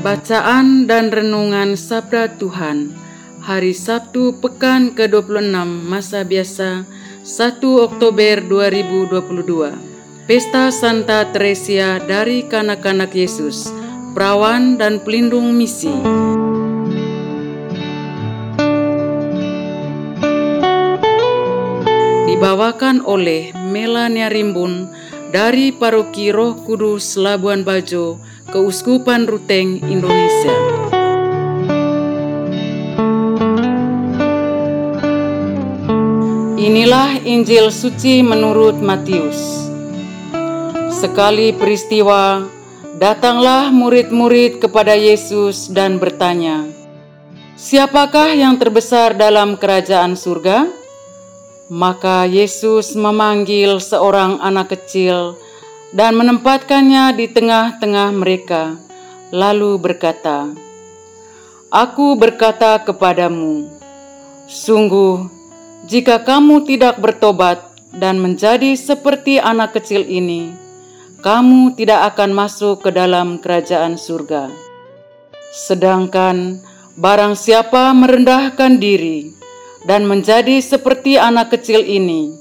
Bacaan dan Renungan Sabda Tuhan. Hari Sabtu Pekan ke-26 Masa Biasa 1 Oktober 2022 Pesta Santa Teresia dari Kanak-Kanak Yesus Perawan dan Pelindung Misi. Dibawakan oleh Melania Rimbun dari Paroki Roh Kudus Labuan Bajo, Keuskupan Ruteng, Indonesia. Inilah Injil suci menurut Matius. Sekali peristiwa, datanglah murid-murid kepada Yesus dan bertanya, "Siapakah yang terbesar dalam kerajaan surga?" Maka Yesus memanggil seorang anak kecil dan menempatkannya di tengah-tengah mereka, lalu berkata, "Aku berkata kepadamu, sungguh, jika kamu tidak bertobat dan menjadi seperti anak kecil ini, kamu tidak akan masuk ke dalam kerajaan surga. Sedangkan barang siapa merendahkan diri dan menjadi seperti anak kecil ini,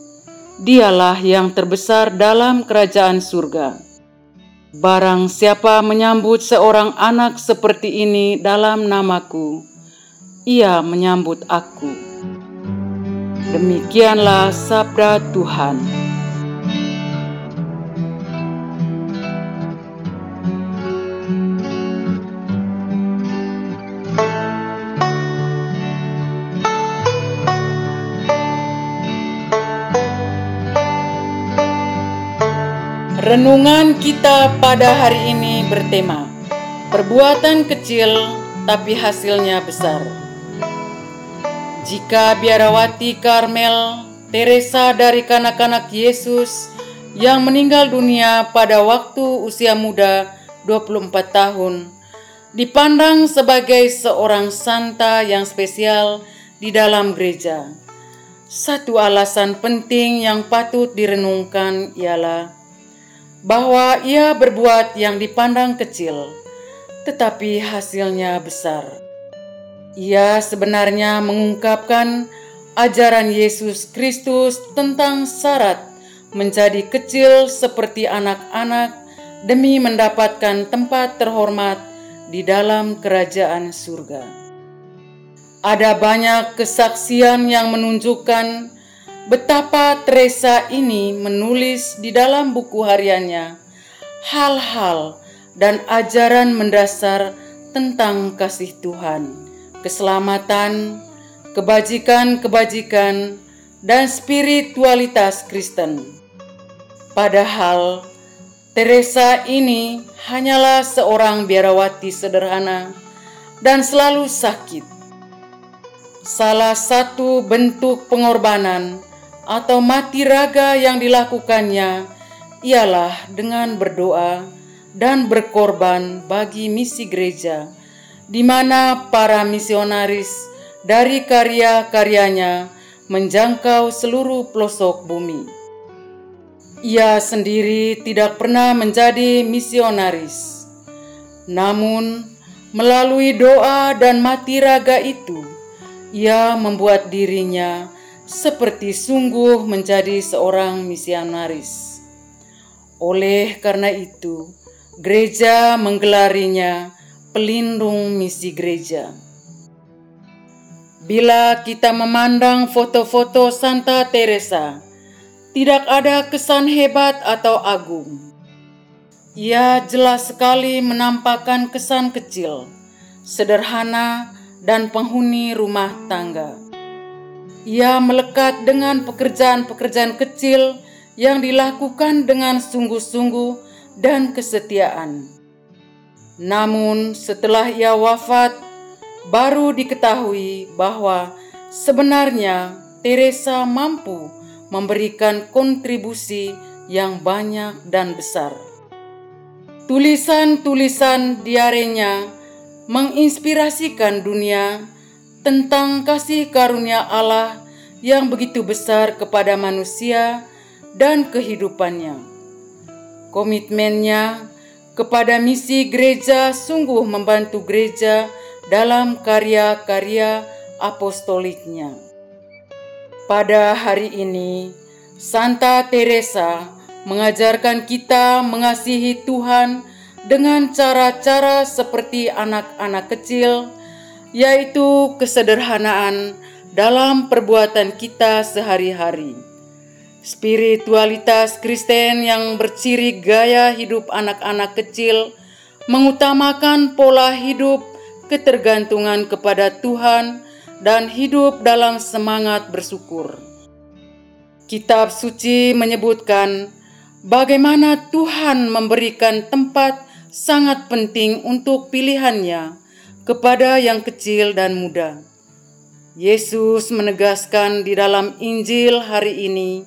dialah yang terbesar dalam kerajaan surga. Barang siapa menyambut seorang anak seperti ini dalam namaku, ia menyambut aku. Demikianlah sabda Tuhan. Renungan kita pada hari ini bertema Perbuatan kecil tapi hasilnya besar. Jika biarawati Karmel, Teresa dari kanak-kanak Yesus yang meninggal dunia pada waktu usia muda 24 tahun, dipandang sebagai seorang santa yang spesial di dalam gereja. Satu alasan penting yang patut direnungkan ialah bahwa ia berbuat yang dipandang kecil, tetapi hasilnya besar. Ia sebenarnya mengungkapkan ajaran Yesus Kristus tentang syarat menjadi kecil seperti anak-anak demi mendapatkan tempat terhormat di dalam kerajaan surga. Ada banyak kesaksian yang menunjukkan betapa Teresa ini menulis di dalam buku hariannya hal-hal dan ajaran mendasar tentang kasih Tuhan, keselamatan, kebajikan-kebajikan, dan spiritualitas Kristen. Padahal Teresa ini hanyalah seorang biarawati sederhana dan selalu sakit. Salah satu bentuk pengorbanan atau mati raga yang dilakukannya ialah dengan berdoa dan berkorban bagi misi gereja, di mana para misionaris dari karya-karyanya menjangkau seluruh pelosok bumi. Ia sendiri tidak pernah menjadi misionaris, namun melalui doa dan mati raga itu, ia membuat dirinya seperti sungguh menjadi seorang misionaris. Oleh karena itu, gereja menggelarinya pelindung misi gereja. Bila kita memandang foto-foto Santa Teresa, tidak ada kesan hebat atau agung. Ia jelas sekali menampakkan kesan kecil, sederhana, dan penghuni rumah tangga. Ia melekat dengan pekerjaan-pekerjaan kecil yang dilakukan dengan sungguh-sungguh dan kesetiaan. Namun, setelah ia wafat, baru diketahui bahwa sebenarnya Teresa mampu memberikan kontribusi yang banyak dan besar. Tulisan-tulisan diarenya menginspirasikan dunia tentang kasih karunia Allah yang begitu besar kepada manusia dan kehidupannya. Komitmennya kepada misi gereja sungguh membantu gereja dalam karya-karya apostoliknya. Pada hari ini, Santa Teresa mengajarkan kita mengasihi Tuhan dengan cara-cara seperti anak-anak kecil, yaitu kesederhanaan dalam perbuatan kita sehari-hari. Spiritualitas Kristen yang berciri gaya hidup anak-anak kecil mengutamakan pola hidup ketergantungan kepada Tuhan dan hidup dalam semangat bersyukur. Kitab suci menyebutkan bagaimana Tuhan memberikan tempat sangat penting untuk pilihannya kepada yang kecil dan muda. Yesus menegaskan di dalam Injil hari ini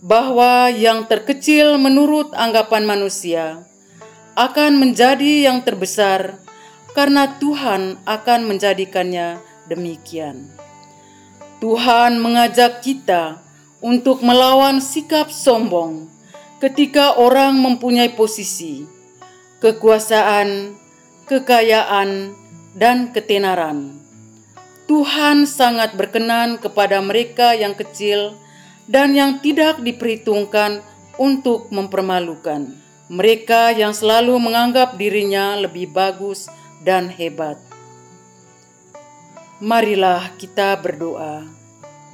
bahwa yang terkecil menurut anggapan manusia akan menjadi yang terbesar karena Tuhan akan menjadikannya demikian. Tuhan mengajak kita untuk melawan sikap sombong ketika orang mempunyai posisi, kekuasaan, kekayaan, dan ketenaran. Tuhan sangat berkenan kepada mereka yang kecil dan yang tidak diperhitungkan untuk mempermalukan. Mereka yang selalu menganggap dirinya lebih bagus dan hebat. Marilah kita berdoa.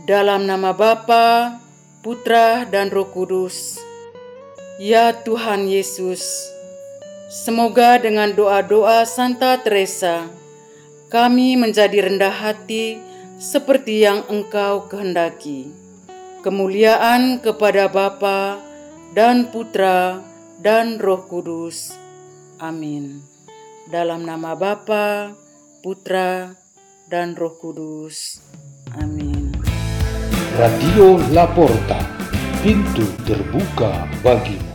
Dalam nama Bapa, Putra, dan Roh Kudus. Ya Tuhan Yesus, semoga dengan doa-doa Santa Teresa, kami menjadi rendah hati seperti yang Engkau kehendaki. Kemuliaan kepada Bapa dan Putra dan Roh Kudus. Amin. Dalam nama Bapa, Putra, dan Roh Kudus. Amin. Radio Laporta, pintu terbuka bagimu.